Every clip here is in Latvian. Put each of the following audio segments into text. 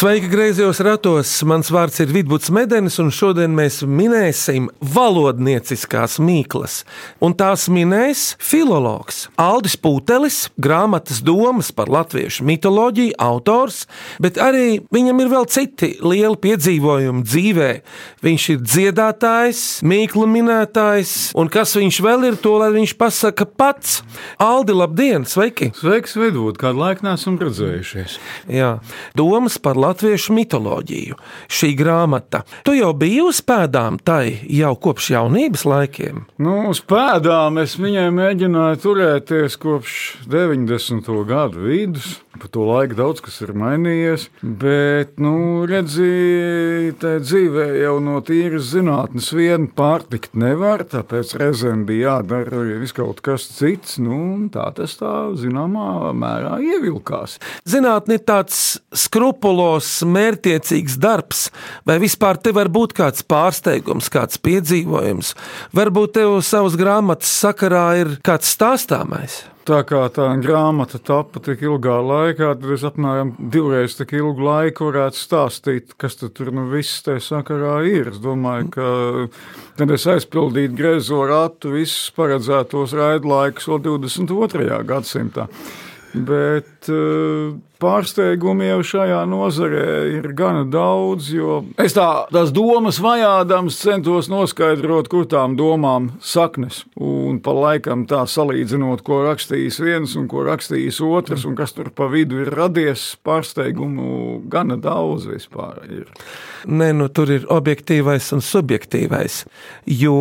Sveiki, griezos ratos! Mans vārds ir Vidvuds Medenis, un šodien mēs minēsim valodnieciskās mīklas. Un tās minēs filologs Aldis Pūtelis, grāmatas domas par latviešu mitoloģiju, autors, bet arī viņam ir vēl citi lieli piedzīvojumi dzīvē. Viņš ir dziedātājs, mīklu minētājs, un kas viņš vēl ir, to lai viņš pasaka pats. Aldi, labdien! Sveiki! Sveiks, Vidvud, kādu laiku neesam redzējušies. Jā, domas par latviešu mitoloģiju. Šī grāmata. Tu jau biji uz pēdām tai jau kopš jaunības laikiem. Nu, uz pēdām es viņai mēģināju turēties kopš 90. gadu vidus. Pa to laiku daudz kas ir mainījies, bet, nu, redziet, tā dzīvē jau no tīras zinātnes vien pārtikt nevar, tāpēc reizēm bija jādara viss kaut kas cits, nu, un tā tas tā zināmā mērā ievilkās. Zinātne ir tāds skrupulos, mērķiecīgs darbs, vai vispār te var būt kāds pārsteigums, kāds piedzīvojums. Varbūt tev savas grāmatas sakarā ir kāds stāstāmais. Tā kā tā grāmata tapa tik ilgā laikā, tad es apmēram divreiz tik ilgu laiku varētu stāstīt, kas tu tur nu viss tajā sakarā ir. Es domāju, ka tad es aizpildītu grezo ratu visus paredzētos raidlaikus vēl 22. gadsimtā. Bet uh, pārsteigumi jau šajā nozarē ir gana daudz, jo es tā, tās domas vajādams centos noskaidrot, kur tām domām saknes. Un pa laikam tā salīdzinot, ko rakstījis viens un ko rakstījis otrs, un kas tur pa vidu ir radies, pārsteigumu gana daudz vispār ir. Nē, nu tur ir objektīvais un subjektīvais. Jo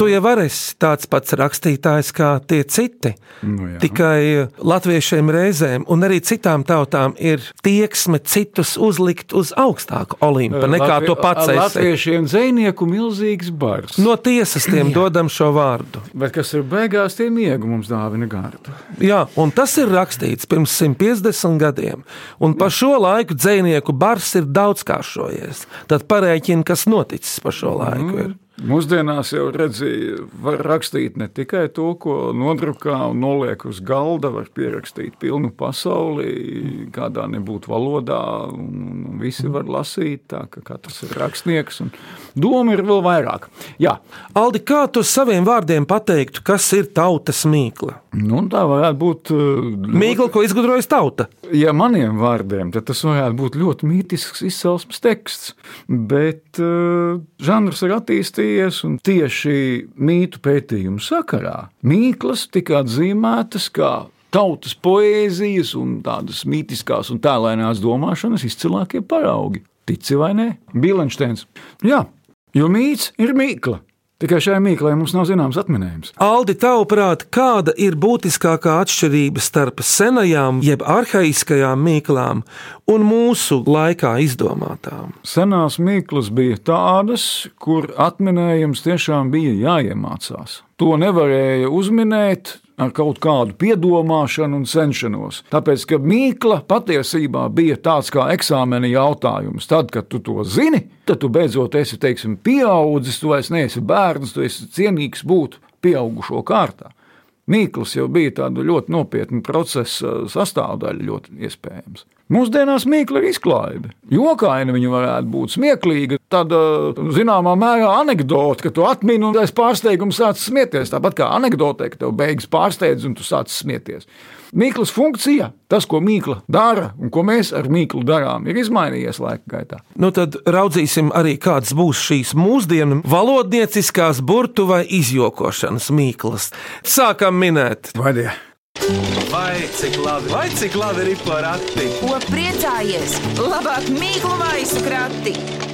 tu jau esi tāds pats rakstītājs kā tie citi. Nu jā. Tikai latviešiem reizēm, un arī citām tautām, ir tieksme citus uzlikt uz augstāku olimpu nekā Latvi- to pats esi. Latviešiem dzēnieku milzīgs bars. No tiesas tiem dodam šo vārdu. Bet kas ir beigās, tie miega mums dāvina gardu. Jā, un tas ir rakstīts pirms 150 gadiem. Un pa šo laiku dzinieku bars ir daudzkāršojies. Tad parēķina, kas noticis pa šo laiku. Ir. Mūsdienās jau redzēja, var rakstīt ne tikai to, ko nodrukā un noliek uz galda, var pierakstīt pilnu pasauli, kādā nebūtu valodā, un, visi var lasīt, tā ka katrs ir rakstnieks, un doma ir vēl vairāk. Jā, Aldi, kā tu saviem vārdiem pateiktu, kas ir tautas mīkla? nu, tā varētu būt. uh, Mīkla, ko izgudrojas tauta. Ja maniem vārdiem, tad tas varētu būt ļoti mītisks izcelsmes teksts, bet uh, žanrs ir attīstījies un tieši mītu pētījumu sakarā mīklas tika atzīmētas kā tautas poēzijas un tādas mītiskās un tēlēnās domāšanas izcilākie paraugi. Tici vai nē? Bilensteins. Jā, jo mīts ir mīkla. Tikai šai mīklai mums nav zināms atminējums. Aldi, tavuprāt, kāda ir būtiskākā atšķirība starp senajām, jeb arhaiskajām mīklām un mūsu laikā izdomātām? Senās mīklas bija tādas, kur atminējums tiešām bija jāiemācās. To nevarēja uzminēt ar kaut kādu piedomāšanu un cenšanos. Tāpēc, ka mīkla patiesībā bija tāds kā eksāmena jautājums. Tad, kad tu to zini, tad tu beidzot esi teiksim, pieaudzis, tu vairs neesi bērns, tu esi cienīgs būt pieaugušo kārtā. Mīkls jau bija tāda ļoti nopietna procesa sastāvdaļa, ļoti iespējams. Mūsdienās mīkla ir izklaide. Jokaini viņa varētu būt smieklīga, tāda zināmā mērā anekdote, ka tu atmini un aiz pārsteiguma sāc smieties. Tāpat kā anekdotē, ka tev beigas pārsteidz un tu sāc smieties. Mīklas funkcija, tas, ko mīkla dara un ko mēs ar mīklu darām, ir izmainījies laika gaitā. Nu tad raudzīsim arī, kādas būs šīs mūsdienu valodnieciskās burtu vai izjokošanas mīklas. Sākam minēt. Vai die? Vai cik labi, vai cik labi ir porati? Ko priecājies? Labāk mīklu maisu krati!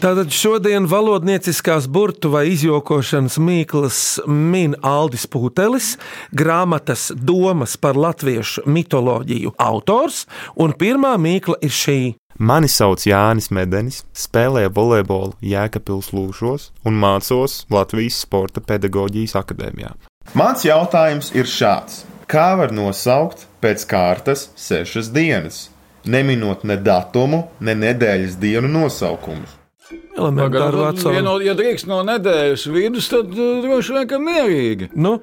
Tātad šodien valodnieciskās burtu vai izjokošanas mīklas min Aldis Pūtelis, grāmatas Domas par latviešu mitoloģiju autors, un pirmā mīkla ir šī. Mani sauc Jānis Medenis, spēlēju volejbolu Jēkabils Lūšos un mācos Latvijas Sporta pedagoģijas akadēmijā. Mans jautājums ir šāds: kā var nosaukt pēc kārtas sešas dienas? neminot ne datumu, ne nedēļas dienu nosaukumus. Elementāri Pagaidām, veco. ja, no, ja drīkst no nedēļas vidus, tad uh, droši vien ka mierīgi. Nu,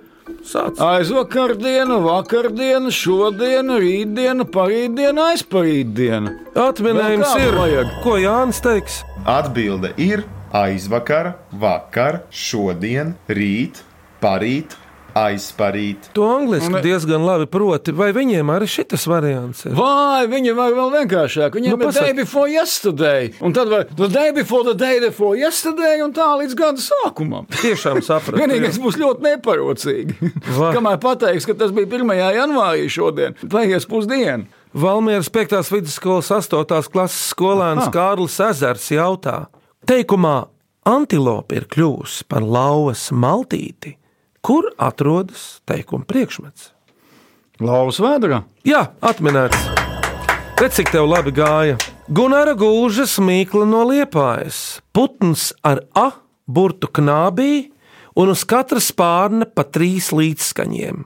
sāc. Aizvakar diena, vakardiena, šodiena, rītdiena, parītdiena, aizparītdiena. Atminējums ir. vajag? Ko Jānis teiks? Atbilde ir aizvakar, vakar, šodien, rīt, parīt, aizparīt. To angliski Un- diezgan labi proti. Vai viņiem arī šis variants ir? Vai viņi var vēl vienkāršāk? Viņiem Nu, ir pasaka. day before yesterday, un tad var the day before the day before yesterday, un tā līdz gada sākumam. Tiešām sapratu. Vienīgais būs ļoti neparocīgi. Kamēr pateiks, ka tas bija 1. janvārī šodien, paies pusdiena. Valmieras 5. vidusskolas 8. klases skolēns Kārlis Ezers jautā: Teikumā antilope ir kļuvusi par lauvas maltīti, kur atrodas teikuma priekšmets? Lauvas vēdā. Jā, atminēts. Redz, cik tev labi gāja. Gunāra gūža smīkla no liepājas, putns ar A burtu knābī un uz katra spārna pa trīs līdzskaņiem.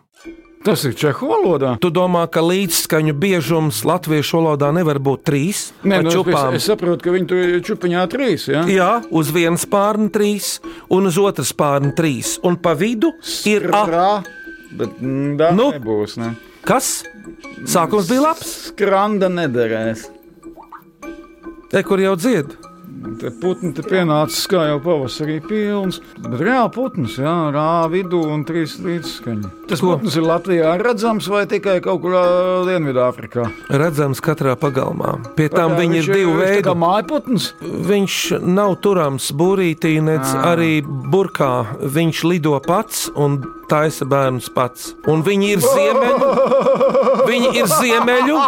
Tas ir čehu valodā. Tu domā, ka līdzskaņu biežums latviešu valodā nevar būt trīs? Nē, nu, es, es saprotu, ka viņi tur ir čupiņā trīs. Ja? Jā, uz vienas spārna trīs, un uz otras spārna trīs, un pa vidu ir A. Rā, bet mm, tā Nu? nu? nebūs. Ne? Kas? Sākums bija labs, Skranda nederēs. te kur jau dzied. Te putni te pienācis kā jau pavasarī pilns. Bet reāli putns, jā, rā vidū un trīs līdzskaņi. Tas Ko? putns ir Latvijā redzams vai tikai kaut kur Dienvidāfrikā? Redzams, katrā pagalmā. Pie tam Tā, viņi ir divi veidi. Kā mājputns? Viņš nav turams būrītī, nec arī burkā. Viņš lido pats un taisa bērnus pats. Un viņi ir ziemeļu. Viņi ir ziemeļu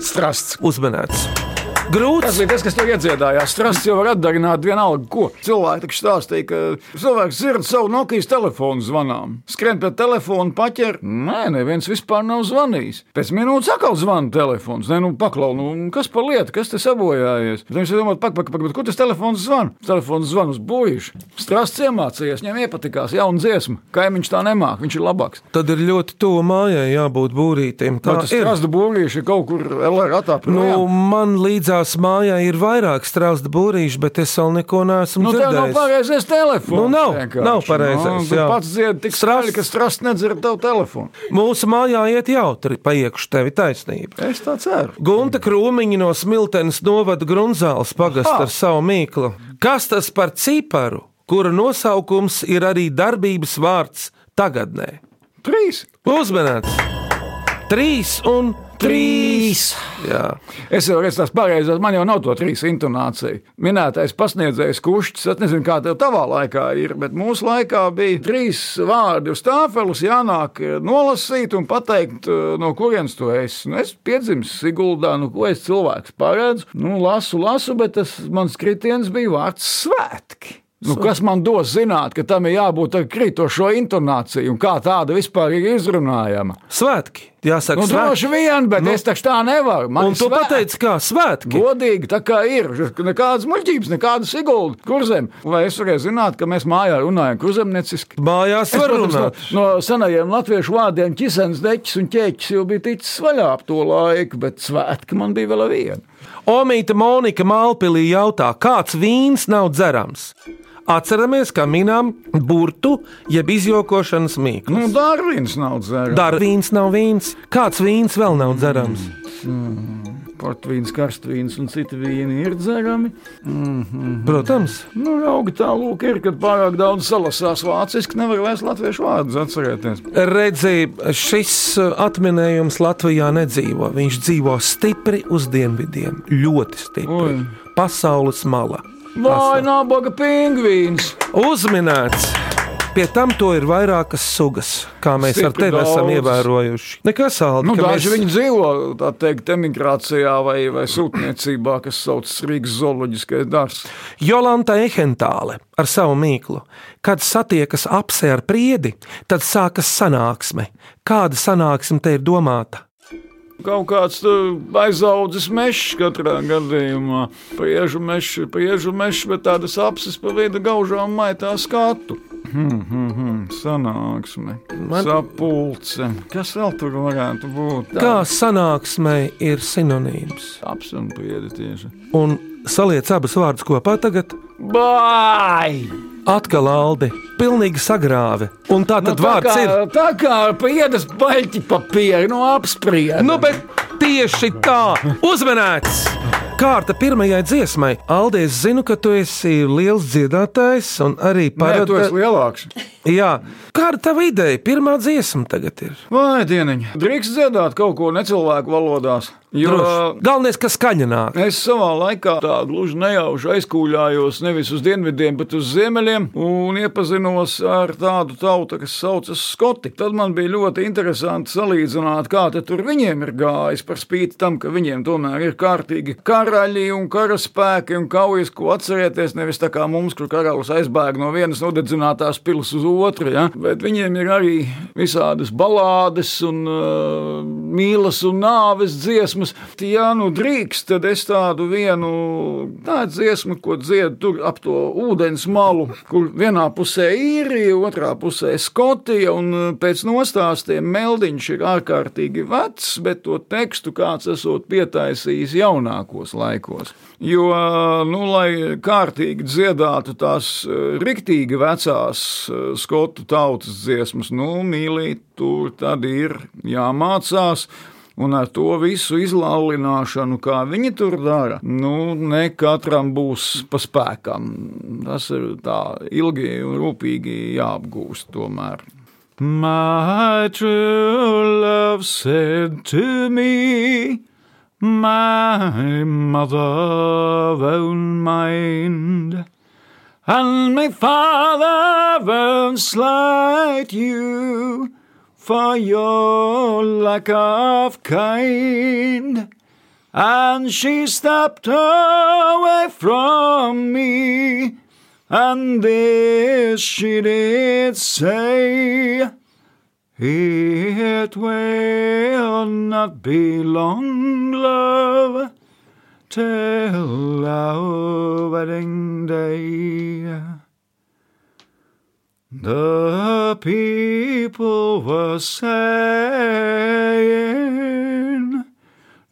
Strasts. uzmanēts. Tas Grūts. bija tas, kas tur iedziedājās. Strasts jau var atdarināt vienalga, ko. Cilvēki taču stāstīja, ka cilvēks dzird savu Nokijas telefonu zvanām. Skrien pie telefona, paķer. Nē, neviens vispār nav zvanījis. Pēc minūtes atkal zvana telefons. Nē, nu paklau, nu kas par lietu, kas te sabojājies? Tad viņš domā, pak, pak, pak, kur tas telefons zvan? Telefons zvan uz būjuši. Strasts iemācījās, viņam iepatikās jauna dziesma. Kaimiņš tā nemāk, viņš ir labāks. Tad ir ļoti tuvu mājai jābūt būrītim. Tā Tas ir. strasta būrīši kaut kur LR attā. Nu, man līdzās mājā ir vairāk strāsta būrīši, bet es vēl neko neesmu Nu, tev nav dzirdējis. pareizais telefons. Nu, nav, vienkārši. nav pareizais, Nu, jā. tu pats dziedi tik straši, ka strasts nedzird tavu telefonu. Mūsu mājā iet jautri, paiekšu tevi taisnība. Es tā ceru. Gunta Krūmiņa no Smiltenes novada Grunzāles pagastu Ha! ar savu mīklu. Kas tas par ciparu, kura nosaukums ir arī darbības vārds tagadnē? Trīs. Uzmanīts! Trīs un trīs! Jā. Es jau redzu, tas pareizais, man jau nav to trīs intonāciju. Minētais pasniedzējs kušķis, es nezinu, kā tev tavā laikā ir, bet mūsu laikā bija trīs vārdi uz tāfeles, jānāk eh, nolasīt un pateikt, eh, no kurienes tu esi. Nu, es piedzimu Siguldā, nu, ko es cilvēks paredzu, nu, lasu, lasu, bet tas mans kritiens bija vārds svētki. Nu, kas man dos zināt, ka tam ir jābūt ar krītošo intonāciju un kā tāda vispār ir izrunājama? Svētki! Jāsaka, Nu, droši vien, bet nu, es tā nevaru. Man Un tu pateici, kā svētki? Godīgi, tā kā ir. Nekādas muļķības, nekādas iguldas, kurzem. Vai es varēju zināt, ka mēs mājā runājam kurzemnieciski? Mājās Es, var protams, no, runāt. no senajiem latviešu vārdiem ķisens, deķis un ķēķis jau bija ticis vaļā ap to laiku, bet svētki man bija vēl viena. Omīta Monika Mālpīlī jautā, kāds vīns nav dzerams? Atceramies, ka minām burtu, jeb izjokošanas mīklu. Nu, Dārvins nav dzērts. Dara vīns nav vīns. Kāds vīns vēl nav dzerams? Portvīns, karstvīns un citi vīni ir dzerami. Protams, Nu, augi tā lūk ir, kad pārāk daudz salasās vāciski, nevar vairs latviešu vārdus atcerēties. redzi, šis uh, atminējums Latvijā nedzīvo. Viņš dzīvo stipri uz dienvidiem, ļoti stipri. Oi. Pasaules mala. Vai nabaga pingvīns? Uzminēts! Pie tam to ir vairākas sugas, kā mēs ar Stipri tevi esam daudz. ievērojuši. Nekas sāli, Nu, daži mēs- viņi dzīvo tā teikt, emigrācijā vai, vai sūtniecībā, kas saucas Rīgas zooloģiskais dārzs. Jolanta Ehentāle ar savu mīklu. Kad satiekas apse ar priedi, tad sākas sanāksme. Kāda sanāksme te ir domāta? Kaut kāds uh, aizaudzis mežs katrā gadījumā. Priežu mežs, priežu mežs, bet tādas apses pa vidu gaužām maitā skatu. Hmm, sanāksme, Man- sapulce. Kas vēl tur varētu būt? Kā sanāksmei ir sinonīms? apspriedi tieši? Un saliec abus vārdus kopā tagad. Bāj! Atkal Aldi, pilnīgi sagrāvi. Un tā tad nu, vārds tā kā, ir. Tā kā piedas baļķi papīru no apsprieda. Nu, bet tieši tā, uzmanēts! Kārta pirmajai dziesmai. Aldi, es zinu, ka tu esi liels dziedātājs un arī Nē, tu esi lielāks. Jā, kāda tava ideja? Pirmā dziesma tagad ir. Vai dieniņ, drīkst dziedāt kaut ko necilvēku valodās? Jo Droši. Galvenais, ka skaņa nāk. Es savā laikā tā gluži nejauši aizkūļājos nevis uz dienvidiem, bet uz ziemeļiem un iepazinos ar tādu tautu, kas saucas Skoti. Tad man bija ļoti interesanti salīdzināt, kā tur viņiem ir gājis par spīti tam, ka viņiem tomēr ir kārtīgi karaļi un karaspēki un kaujas, ko atcerieties. Nevis tā kā mums, kur karalis aizbēg no vienas nodedzinātās pilas uz otru, ja? bet viņiem ir arī visādas balādes un uh, mīlas un nāves dziesmas. Ja nu drīkst, tad es tādu vienu tādu dziesmu, ko dziedu tur ap to ūdens malu, kur vienā pusē īrija, otrā pusē Skotija, un uh, pēc nostāstiem meldiņš ir ārkārtīgi vecs, bet to tekstu kāds esot pietaisījis jaunākos laikos. Jo, nu, lai kārtīgi dziedātu tās uh, riktīgi vecās skotu tautas dziesmas, nu, mīlīt, tur tad ir jāmācās. Un ar to visu izlaulināšanu, kā viņi tur dara, nu, ne katram būs pa spēkam. Tas ir tā ilgi un rūpīgi jāapgūst tomēr. My true love said to me, My mother won't mind, and my father won't slight you for your lack of kind. And she stepped away from me, and this she did say. It will not be long, love, till our wedding day. The people were saying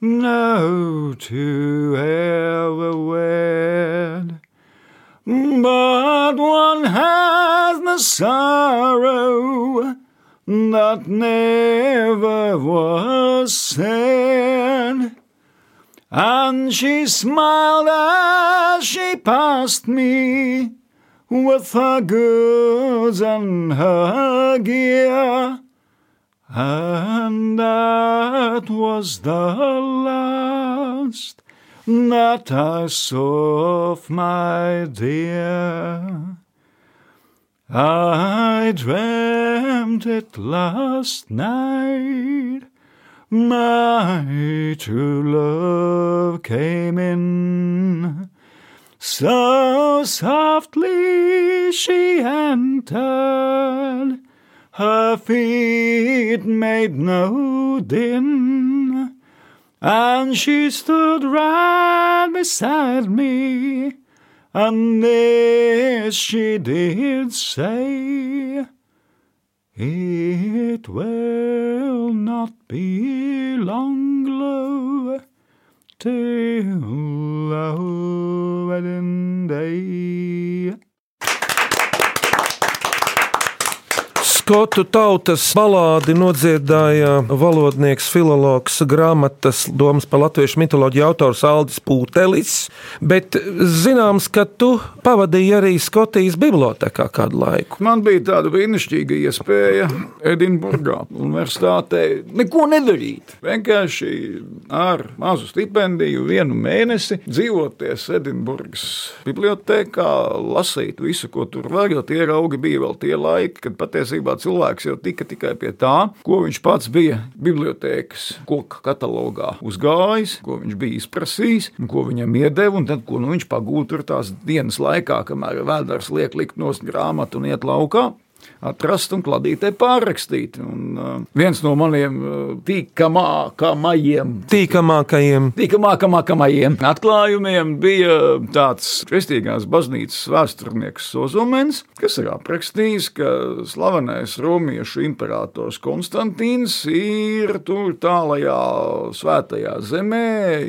no to ever wed, but one has the sorrow that never was said. And she smiled as she passed me with her goods and her gear. And that was the last that I saw of my dear. I dreamt it last night. My true love came in. So softly she entered, her feet made no din, and she stood right beside me, and this she did say, It will not be long, love Te hula wedding day. Skotu tautas balādi nodziedāja valodnieks, filologs, grāmatas domas par latviešu mitoloģiju autors Aldis Pūtelis, bet zināms, ka tu pavadīji arī Skotijas bibliotekā kādu laiku. Man bija tāda brīnišķīga iespēja Edinburgā universitātē neko nedarīt. Vienkārši ar mazu stipendiju vienu mēnesi dzīvoties Edinburgas bibliotekā, lasīt visu, ko tur var, jo tie raugi bija vēl tie laiki, kad patiesībā cilvēks jau tika tikai pie tā, ko viņš pats bija bibliotēkas koka katalogā uzgājis, ko viņš bija izprasījis, ko viņam iedeva, un tad, ko nu, viņš pagūta tur tās dienas laikā, kamēr vēders liek likt nost grāmatu un iet laukā. Atrast un kladītē pārrakstīt. Un, uh, viens no maniem uh, tīkamākajiem, Tīkamākajiem. tīkamākajiem atklājumiem bija tāds kristīgās baznīcas vēsturnieks Ozomens, kas ir aprakstījis, ka slavenais romiešu imperators Konstantīns ir tur tālajā svētajā zemē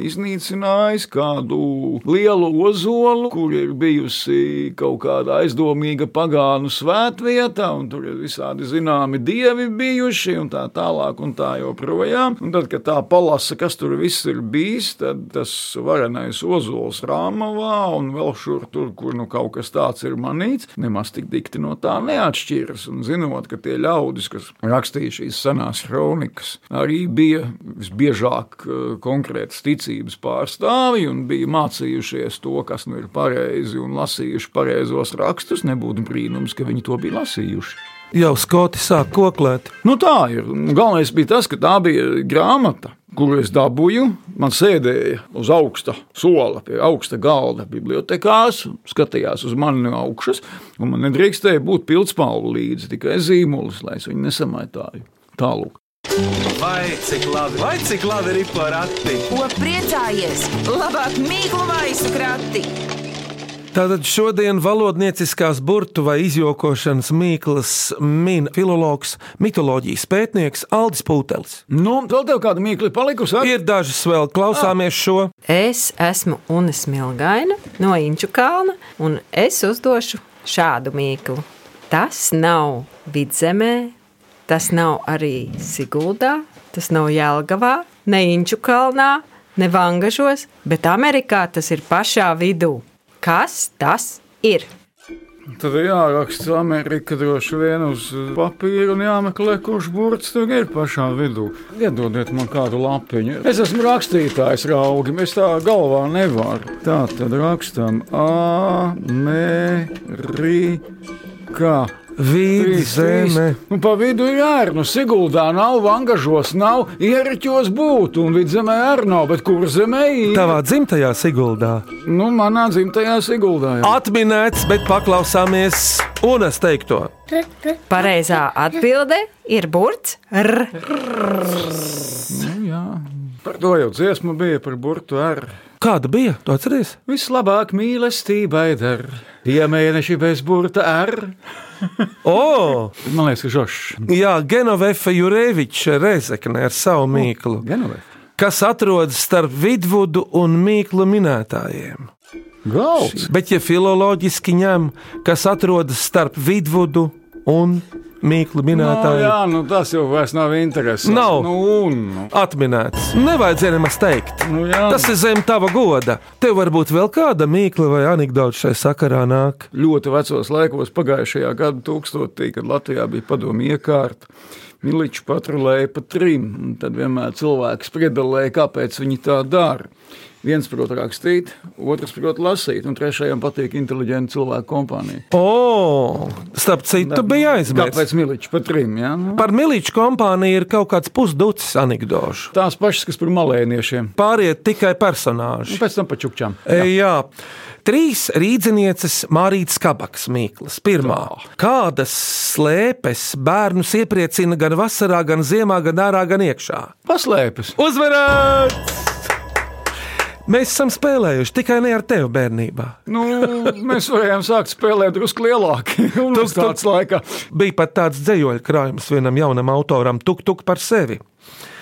iznīcinājis kādu lielu ozolu, kur ir bijusi kaut kāda aizdomīga pagānu svētvieta, un tur ir visādi zināmi dievi bijuši, un tā tālāk, un tā joprojām. Un tad, kad tā palasa, kas tur viss ir bijis, tad tas varenais ozols Rāmavā un vēl šur tur, kur nu kaut kas tāds ir manīts, nemaz tik dikti no tā neatšķiras. Un zinot, ka tie ļaudis, kas rakstīja šīs senās kronikas, arī bija visbiežāk eh, konkrētas ticības pārstāvji un bija mācījušies to, kas nu ir pareizi un lasījuši pareizos rakstus, nebūtu brīnums, ka viņi to bija lasījuši. Jau skoti sāk koklēt. Nu, tā ir. Galvenais bija tas, ka tā bija grāmata, kuru es dabūju. Man sēdēja uz augsta sola, pie augsta galda bibliotekās, skatījās uz mani no augšas, un man nedrīkstēja būt pildspalvu līdzi, tikai zīmolis, lai es viņu nesamaitāju. Tālāk. Vai cik labi, vai cik labi ir porakti? Ko priecājies? Labāk mīklu maisu krati! Tātad šodien valodnieciskās burtu vai izjokošanas mīklas min filologs, mitoloģijas pētnieks Aldis Pūtelis. Nu, vēl tev kāda mīkla palikusi? ar? Ir dažas vēl, klausāmies šo. Es esmu Unas Milgaina no Inču kalna, un es uzdošu šādu mīklu. Tas nav vidzemē, tas nav arī Siguldā, tas nav Jelgavā, ne Inču kalnā, ne Vangažos, bet Amerikā tas ir pašā vidū. Kas tas ir? Tad ir jāraksta Amerika droši vien uz papīra un jāmeklē, kurš burts tur ir pašā vidū. Iedodiet man kādu lapiņu. Es esmu rakstītājs, raugi, es tā galvā nevaru. Tā tad rakstām Amerika. Vidzeme. Nu, pa vidu ir ārā. Nu, Siguldā nav, vangažos nav, ieriķos būtu, un vidzemē arī nav. Bet kur zemē ir? Tavā dzimtajā Siguldā. Nu, manā dzimtajā Siguldā. Jā. Atminēts, bet paklausāmies Unas teikto. Pareizā atbilde ir burts R. Nu, jā. Par to jau dziesma bija par burtu ar. Kāda bija? Tu atceries? Vislabāk mīlestībai der, ja mēneši bez burta ar. O, Man liekas, ka žošs. jā, Genovefa Jureviča Rezekne ar savu mīklu, Genovē. kas atrodas starp vidvudu un mīklu minētājiem. Galds. Bet, ja filoloģiski ņem, kas atrodas starp vidvudu un mīklu No, minētājiem, jā, nu tas jau vairs nav interesants. Nav. Nu, un, nu. atminēts. Nevajadzēja nemaz teikt. Nu, jā. Tas ir zem tava goda. Tev varbūt vēl kāda mīkla vai anekdote šai sakarā nāk. ļoti vecos laikos, pagājušajā gadu tūkstotī, kad Latvijā bija padomu iekārta. Miličs patrulēja pa trim, un tad vienmēr cilvēks spriedzelēja, kāpēc viņi tā dara. Viens prot rakstīt, otrs prot lasīt, un trešajam patīk inteliģenta cilvēku kompānija. O, starp citu, bija aizmirsts. Kāpēc Miličs pa trim? Ja? Nu, Par Miliču kompāniju ir kaut kāds pusducis anekdošu. tās pašas, kas par malēniešiem. Pāriet tikai Un personāži. pēc tam pa čukčām. E, jā. Trīs rīznieces Mārītas Kabaks mīklas. Pirmā. Kādas slēpes bērnus iepriecina gan vasarā, gan ziemā, gan ārā, gan iekšā? Paslēpes. Uzvarēts! Mēs esam spēlējuši tikai ne ar tevi bērnībā. Nu, mēs varējām sākt spēlēt drusku lielāku. Universitātes laikā. Bija pat tāds dzējoļu krājums vienam jaunam autoram, tuk tuk par sevi.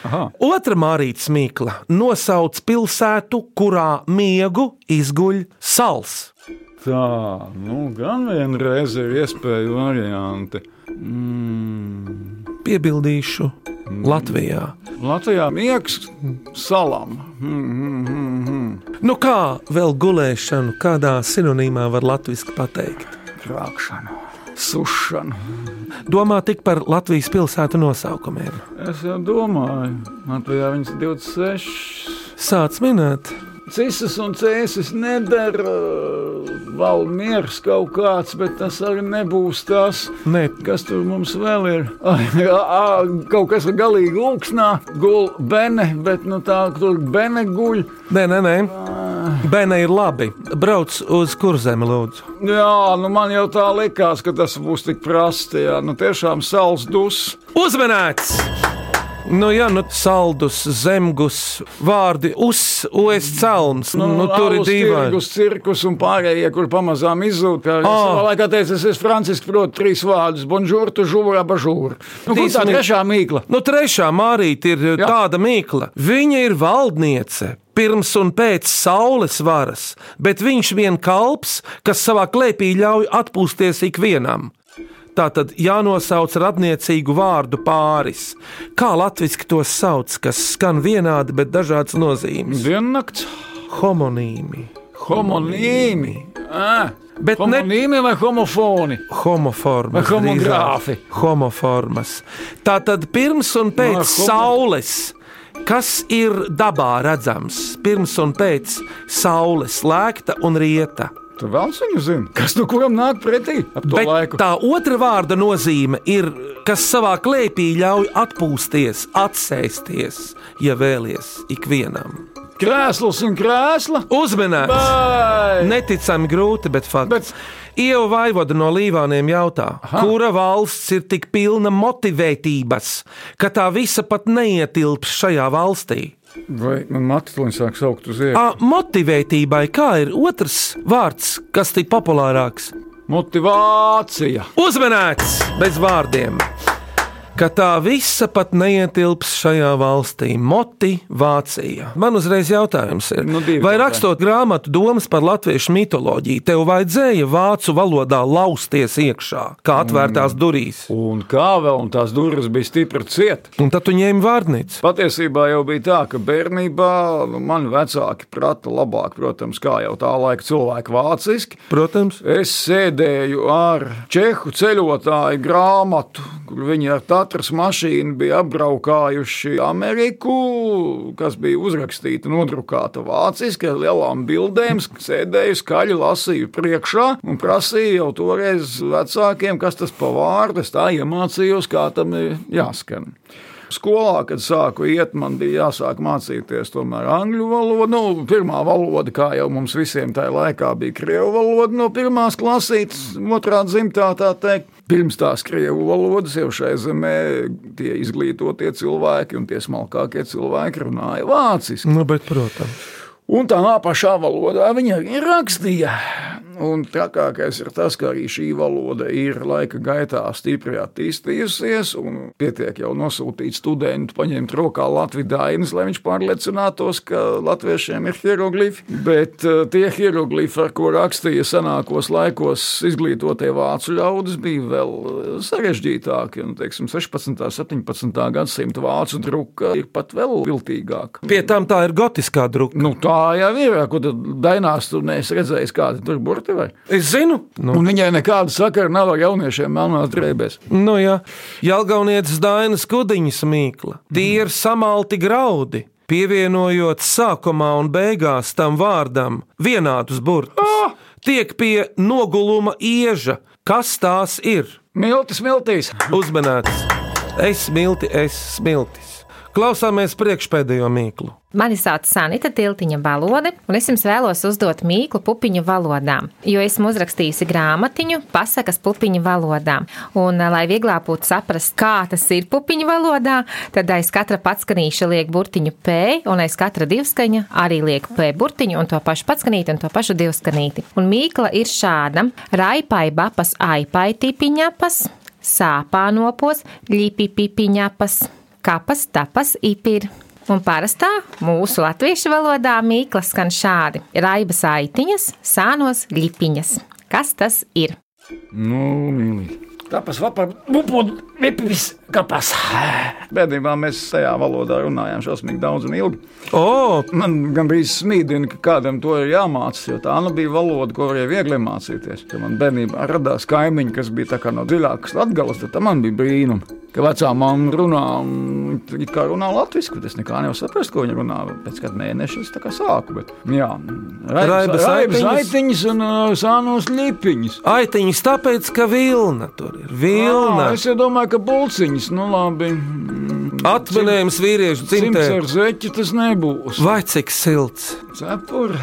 Aha. Otra Mārītas mīkla nosauc pilsētu, kurā miegu izguļ sals. Tā, nu, gan vienreiz ir iespēja varianti. Mm. Piebildīšu Latvijā. Latvijā miegs salām. Mm, mm, mm, mm. Nu kā vēl gulēšanu, kādā sinonīmā var latviešu pateikt? Krākšana, sušana. Domā tik par Latvijas pilsētu nosaukumiem. Es jau domāju, Latvijā viņas ir 26. Sāc minēt, Cisas un cēsis nedara vēl miers kaut kāds, bet tas arī nebūs tas. ne, Kas tur mums vēl ir? Kaut kas ir galīgi lūksnā, gulēta bene, bet nu, tā tur bene guļ. nē, nē, nē. Bērnai ir labi. Brauc uz kurzemi, lūdzu. Jā, nu man jau tā likās, ka tas būs tik prasti. Jā, nu tiešām sals dus. Uzmanēts! Nu, jā, nu, saldus, zemgus, vārdi uz, os celns. Nu, nu, tur ir dīvaini. Tirgus, cirkus un pārējie, kur pamazām izzūd. Kā oh. savā laikā teicu, es esmu Francisks, protu trīs vārdus - bonžūr, tu žūra, bažūra. Nu, kur tā trešā mīkla? Nu, trešā mārīte ir jā. tāda mīkla. Viņa ir valdniece. Pirms un pēc saules varas, bet viņš vien kalps, kas savā klēpī ļauj atpūsties ikvienam. Tā tad jānosauc radniecīgu vārdu pāris. Kā latviešu to sauc, kas skan vienādi, bet dažādas nozīmes? Diennakts, Homonīmi. homonīmi. Ah, Bet ne homonīmi vai homofoni? homoformas. Vai homogrāfi? Homoformas. Tā tad pirms un pēc Nā, homo- saules. Kas ir dabā redzams pirms un pēc saules, lēkta un rieta? Tu vēl viņu zini, kas nu kuram nāk pretī ap to Bet laiku? tā otra vārda nozīme ir, kas savā klēpī ļauj atpūsties, atsēsties, ja vēlies ikvienam. Krēsls un krēsla. Uzmanīts! Vai! Neticami grūti, bet fakts. Bet- Ieva Vaivoda no Līvāniem jautā, Aha. kura valsts ir tik pilna motivētības, ka tā visa pat neietilps šajā valstī? Vai man matuliņš sāk saukt uz iekšā? A, motivētībai kā ir otrs vārds, kas ir populārāks? Motivācija. Uzmanēts bez vārdiem! Ka tā visa pat neietilps šajā valstī. Motivācija. Man uzreiz jautājums ir, Nu, divi vai rakstot grāmatu domas par latviešu mitoloģiju, tev vajadzēja vācu valodā lausties iekšā, kā atvērtās durvis, Un kā vēl, un tās durvis bija stipri ciet. un tad tu ņēmi vārnīcu? Patiesībā jau bija tā, ka bērnībā nu, mani vecāki prata labāk, protams, kā jau tā laika cilvēki vāciski. Protams, Es sēdēju ar čehu ceļotāju grāmatu, kur viņi ar Tatras mašīnu bija apbraukājuši Ameriku, kas bija uzrakstīta, nodrukāta vāciski ar lielām bildēm. Sēdēju skaļi, lasīju priekšā un prasīju jau toreiz vecākiem, kas tas pa vārdu. Es tā iemācījos, kā tam ir jāskan. Skolā, kad sāku iet, man bija jāsāk mācīties tomēr angļu valodu. Nu, pirmā valoda, kā jau mums visiem tajā laikā, bija krievu valoda no pirmās klasītes, otrā dzimtā tā teikt. Pirms tās krievu valodas jau šai zemē tie izglītotie cilvēki un tie smalkākie cilvēki runāja vāciski. nu, bet, protams. Un tā pašā valodā viņa rakstīja. Un trakākais ir tas, ka arī šī valoda ir laika gaitā stipri attīstījusies, un pietiek jau nosūtīt studentu, paņemt rokā Latvijas dainas, lai viņš pārliecinātos, ka latviešiem ir hieroglifi. Bet eh, tie hieroglifi, ar ko rakstīja senākos laikos izglītotie vācu ļaudis, bija vēl eh, sarežģītāki. Un, teiksim, 16. un 17. gadsimta vācu druka ir pat vēl viltīgāka. Pie tam tā ir gotiskā druka. Nu, tā jau ir. Tad dainās tu neesi redzējis, kāda tur burti vai? Es zinu, nu, Un viņai nekāda sakara nav ar jauniešiem melnās drēbēs. nu jā, Jelgaunietis Dainas Kudiņas mīkla. Tie ir samalti graudi. Pievienojot sākumā un beigās tam vārdam vienādus burtus, tiek pie noguluma ieža. Kas tās ir? Miltis, miltīs. Uzmanēts! Es smilti, es smiltis. Klausāmies priekšpēdējo mīklu. Mani sauc Sanita Tiltiņa Balode, un es jums vēlos uzdot mīklu pupiņu valodā, jo esmu uzrakstījusi grāmatiņu pasakas pupiņu valodā. Un, lai vieglāk būtu saprast, kā tas ir pupiņu valodā, tad aiz katra patskanīša liek burtiņu P, un aiz katra divskaņa arī liek P burtiņu, un to pašu patskanīti, un to pašu divskanīti. Un mīkla ir šāda: Raipai bapas aipai tipiņapas, sāpā nopos, ļipi pipiņapas, kapas tapas ipir. Un parastā mūsu latviešu valodā mīklas skan šādi: raibas aitiņas, sānos lipiņas. Kas tas ir? Nu, mīlīgi. Tāpēc bupot, vipis, kapas. Bērnībā mēs tajā valodā runājām šausmīgi daudz un ilgi. O, Man gan bija smīdini, ka kādam to ir jāmācās, jo tā nu bija valoda, ko varēja viegli mācīties. Kad man bērnībā radās kaimiņi, kas bija no dziļākas latgales, tad tā man bija brīnums. Ka vecā mamma runā, kā runā latviešu, bet es nekā nevaru saprast, ko viņa runā. Pēc kāda mēneša es tā kā sāku. Bet, jā, Raibas raibas aitiņas. aitiņas un uh, sānos lipiņas. aitiņas tāpēc, ka vilna tur ir. Vilna. Ā, Es jau domāju, ka bulciņas, nu labi. Atminējums vīriešu Cimds dzimtē. ar zeķi tas nebūs. Vai cik silts? Cepuri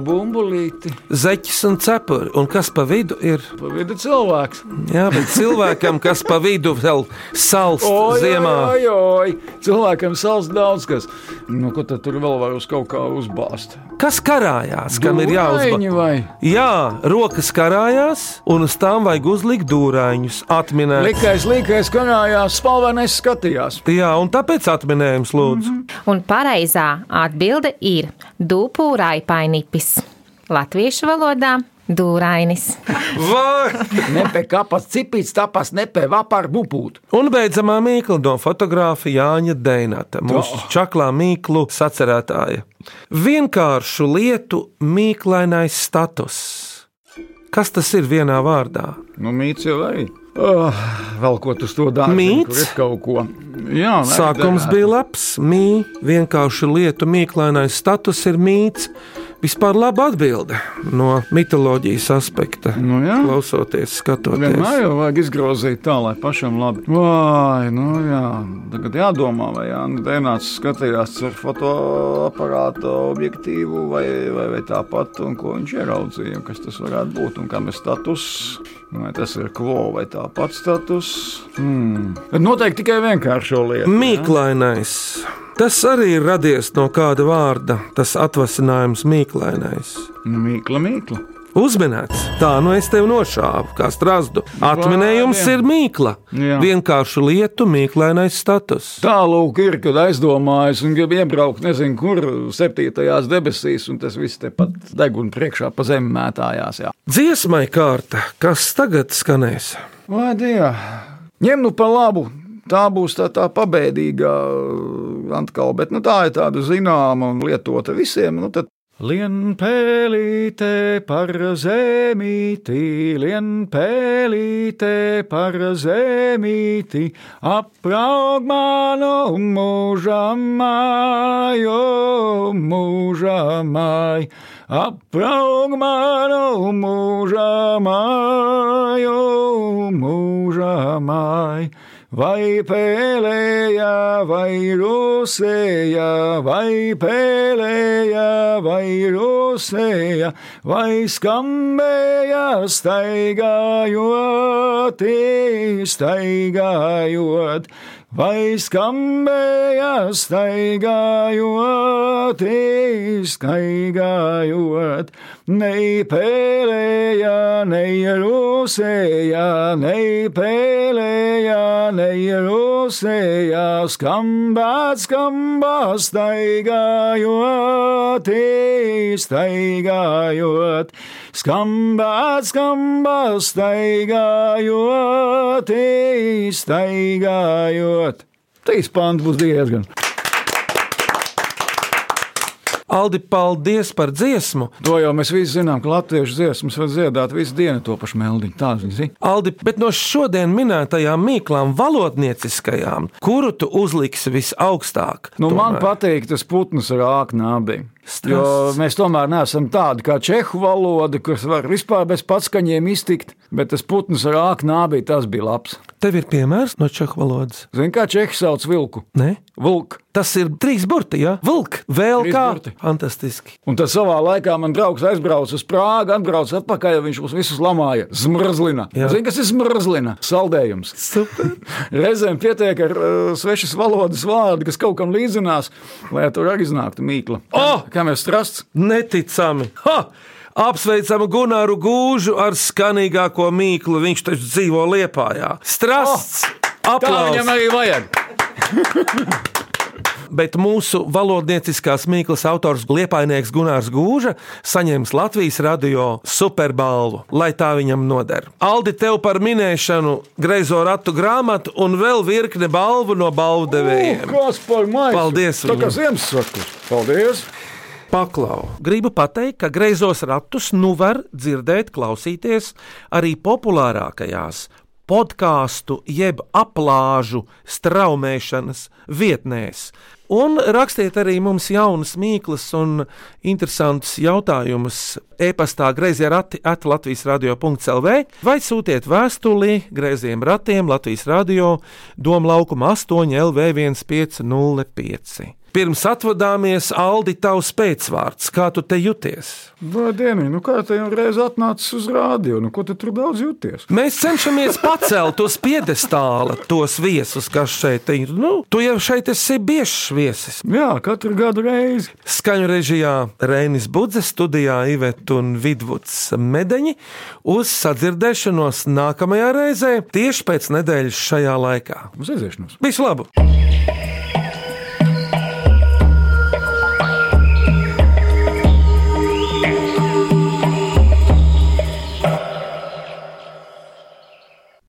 bumbulīti. Zeķis un cepuri. Un kas pa vidu ir? Pa vidu cilvēks. Jā, bet cilvēkam, kas pa vidu vēl salst ziemā. oi, oi. Cilvēkam sals daudz kas. Nu, ko tad tur vēl var uz kaut kā uzbāzt? Kas karājās, kam ir jāuzbāž? Dūraini vai? Jā, rokas karājās, un uz tām vajag uzlikt dūrāņus, atminēt. Likais, likais, kanājās, spalvenais skatījās. Jā, un tāpēc atminējums lūdzu. Mm -hmm. Un pareizā atbilde ir dūpūraipainipis. Latviešu valodā dūrainis. Vai? Nepe kapas cipīts, tapas nepe vapar bupūt. Un beidzamā mīkla no fotografa Jāņa Deinata, mūsu čaklā mīklu sacerētāja. Vienkāršu lietu mīklainais status. Kas tas ir vienā vārdā? Nu, mīts jau arī. Oh, vēl ko tu to dari? Mīts? Kaut ko. Jā, Sākums bija labs, mī, vienkārši lietu mīklainais status ir mīts. Vispār laba atbilde no mitoloģijas aspekta. Nu, jā. Klausoties, skatoties. Vienmēr jau vajag izgrozīt tā, lai pašam labi. Vai, nu jā, tagad jādomā, vai Jānis Dēnāts skatījās ar fotoaparātu objektīvu vai, vai, vai tāpat, un ko viņš ieraudzīja, kas tas varētu būt, un kam ir status. Vai tas ir kvo vai tāpat status? Hmm. Noteikti tikai vienkāršo lietu. Mīklainais. Tas arī ir radies no kāda vārda, tas atvasinājums mīklainais. Nu, mīkla, mīkla. Uzminēts, tā nu es tevi nošāvu, kā strāzdu. Atminējums ir mīkla. Jā. Vienkārši lietu mīklainais status. Tālāk ir, kad aizdomājas un grib iebraukt, nezinu, kur septītajās debesīs, un tas viss tepat deguna priekšā pa zemi mētājās. Jā. Dziesmai kārta, kas tagad skanēs? Vai Dievs, ņem nu pa labu! Tā būs tā, tā pabēdīgā uh, atkal, bet nu, tā ir tāda zināma un lietota visiem. Nu, tad Lien pēlīte par zemīti, lien pēlīte par zemīti, apraug manu mūžamāju, mūžamāju, apraug manu mūžamāju, mūžamāju. Vai pēlēja, vai rusēja, vai pēlēja, vai rusēja, vai skambēja, staigājot, staigājot. Vai skambēja, staigājot, staigājot, nei pēlēja, nei rusēja, nei pēlēja, nei rusēja, skambāt, skambāt, staigājot, staigājot, skambāt, skambāt, staigājot, staigājot. Trīs pāns būs diezgan. Aldi, paldies par dziesmu! To jau mēs visi zinām, ka latviešu dziesmas var dziedāt visu dienu to pašu meldiņu. Tā zini. Aldi, bet no šodien minētajām mīklām, valodnieciskajām, kuru tu uzliksi visaugstāk? Nu, man tomēr? patīk tas putns ar āknābiem. Strass. Jo mēs tomēr neesam tādi kā čehu valoda, kas var vispār bez patskaņiem iztikt, bet tas putns ar āknābī tas bija labs. Tev ir piemērs no čehu valodas. Zini, kā čehi sauc vilku? Ne? Vilk. Tas ir trīs burti, ja? Vilk, vēl Trīs kā. burti. Fantastiski. Un tad savā laikā man draugs aizbrauca uz Prāgu, atbrauca atpakaļ, viņš mums visus lamāja. Zmrzlina. Zini, kas ir zmrzlina? Saldējums. Super. Reizēm pietiek ar uh, svešas valodas vārdu, kas kaut kam līdzinās, lai tur arī iznāktu mīkla. O! Kā mēs strasts? Neticami! Ha! Apsveicam Gunāru Gūžu ar skanīgāko mīklu. Viņš taču dzīvo Liepājā. Strasts! Tā viņam Aplausos! arī vajag. Bet mūsu valodnieciskās mīklas autors Liepainieks Gunārs Gūža saņems Latvijas radio superbalvu, lai tā viņam noder. Aldi, tev par minēšanu greizo ratu grāmatu un vēl virkne balvu no balvu devējiem. Kas par maisu? Paldies Tā kā viņam. Ziemassvētkus. Paldies! Paklau. Gribu pateikt, ka greizos ratus nu var dzirdēt, klausīties arī populārākajās podkāstu jeb aplāžu straumēšanas vietnēs. Un rakstiet arī mums jaunas mīklas un interesantus jautājumus e-pastā grazījā rati at Latvijas radio.clv vai sūtiet vēstuli grazījiem ratiem Latvijas radio Doma laukuma 8 LV 1505. Pirms atvadāmies, Aldi, tavs pēcvārds, kā tu te jūties? Vai dienu, nu kā te jau reiz atnācis uz rādio, nu ko tu tur daudz jūties? Mēs cenšamies pacelt uz piedestāla tos viesus, kas šeit ir. Nu, tu jau šeit esi biežs viesis. Jā, katru gadu reizi. Skaņu režijā Reinis Budzes, studijā Ivet un Vidvuds Medeņi uz sadzirdēšanos nākamajā reizē tieši pēc nedēļas šajā laikā. Uz aiziešanos! Visu labu!